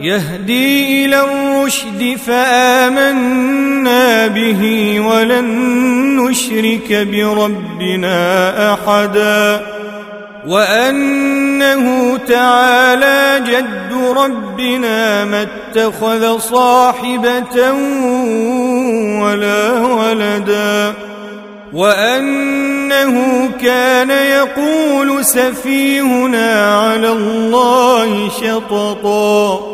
يهدي إلى الرشد فآمنا به ولن نشرك بربنا أحدا وأنه تعالى جد ربنا ما اتخذ صاحبة ولا ولدا وأنه كان يقول سفيهنا على الله شططا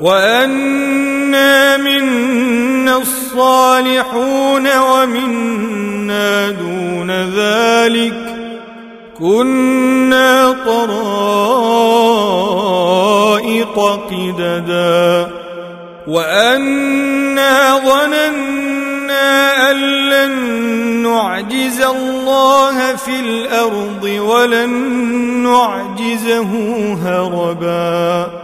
وأنا منا الصالحون ومنا دون ذلك كنا طرائق قددا وأنا ظننا أن لن نعجز الله في الأرض ولن نعجزه هربا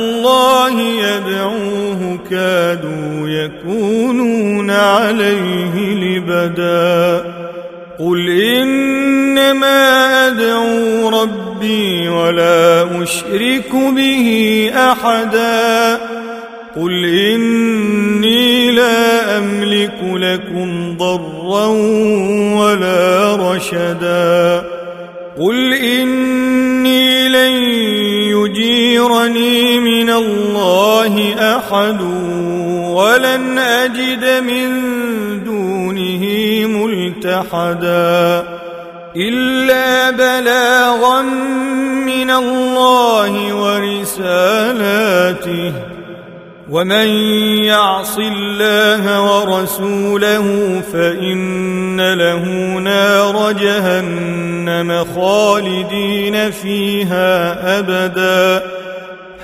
كادوا يكونون عليه لبدا. قل إنما أدعو ربي ولا أشرك به أحدا. قل إني لا أملك لكم ضرا ولا رشدا. قل إني لن يجيرني من الله أحد ولن أجد من دونه ملتحدا إلا بلاغا من الله ورسالاته ومن يعص الله ورسوله فإن له نار جهنم خالدين فيها أبدا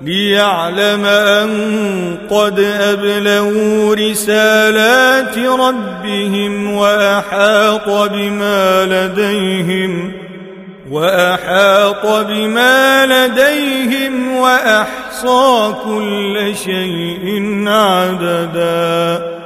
ليعلم أن قد أبلغوا رسالات ربهم وأحاط بما لديهم وأحاط بما لديهم وأحصى كل شيء عددا.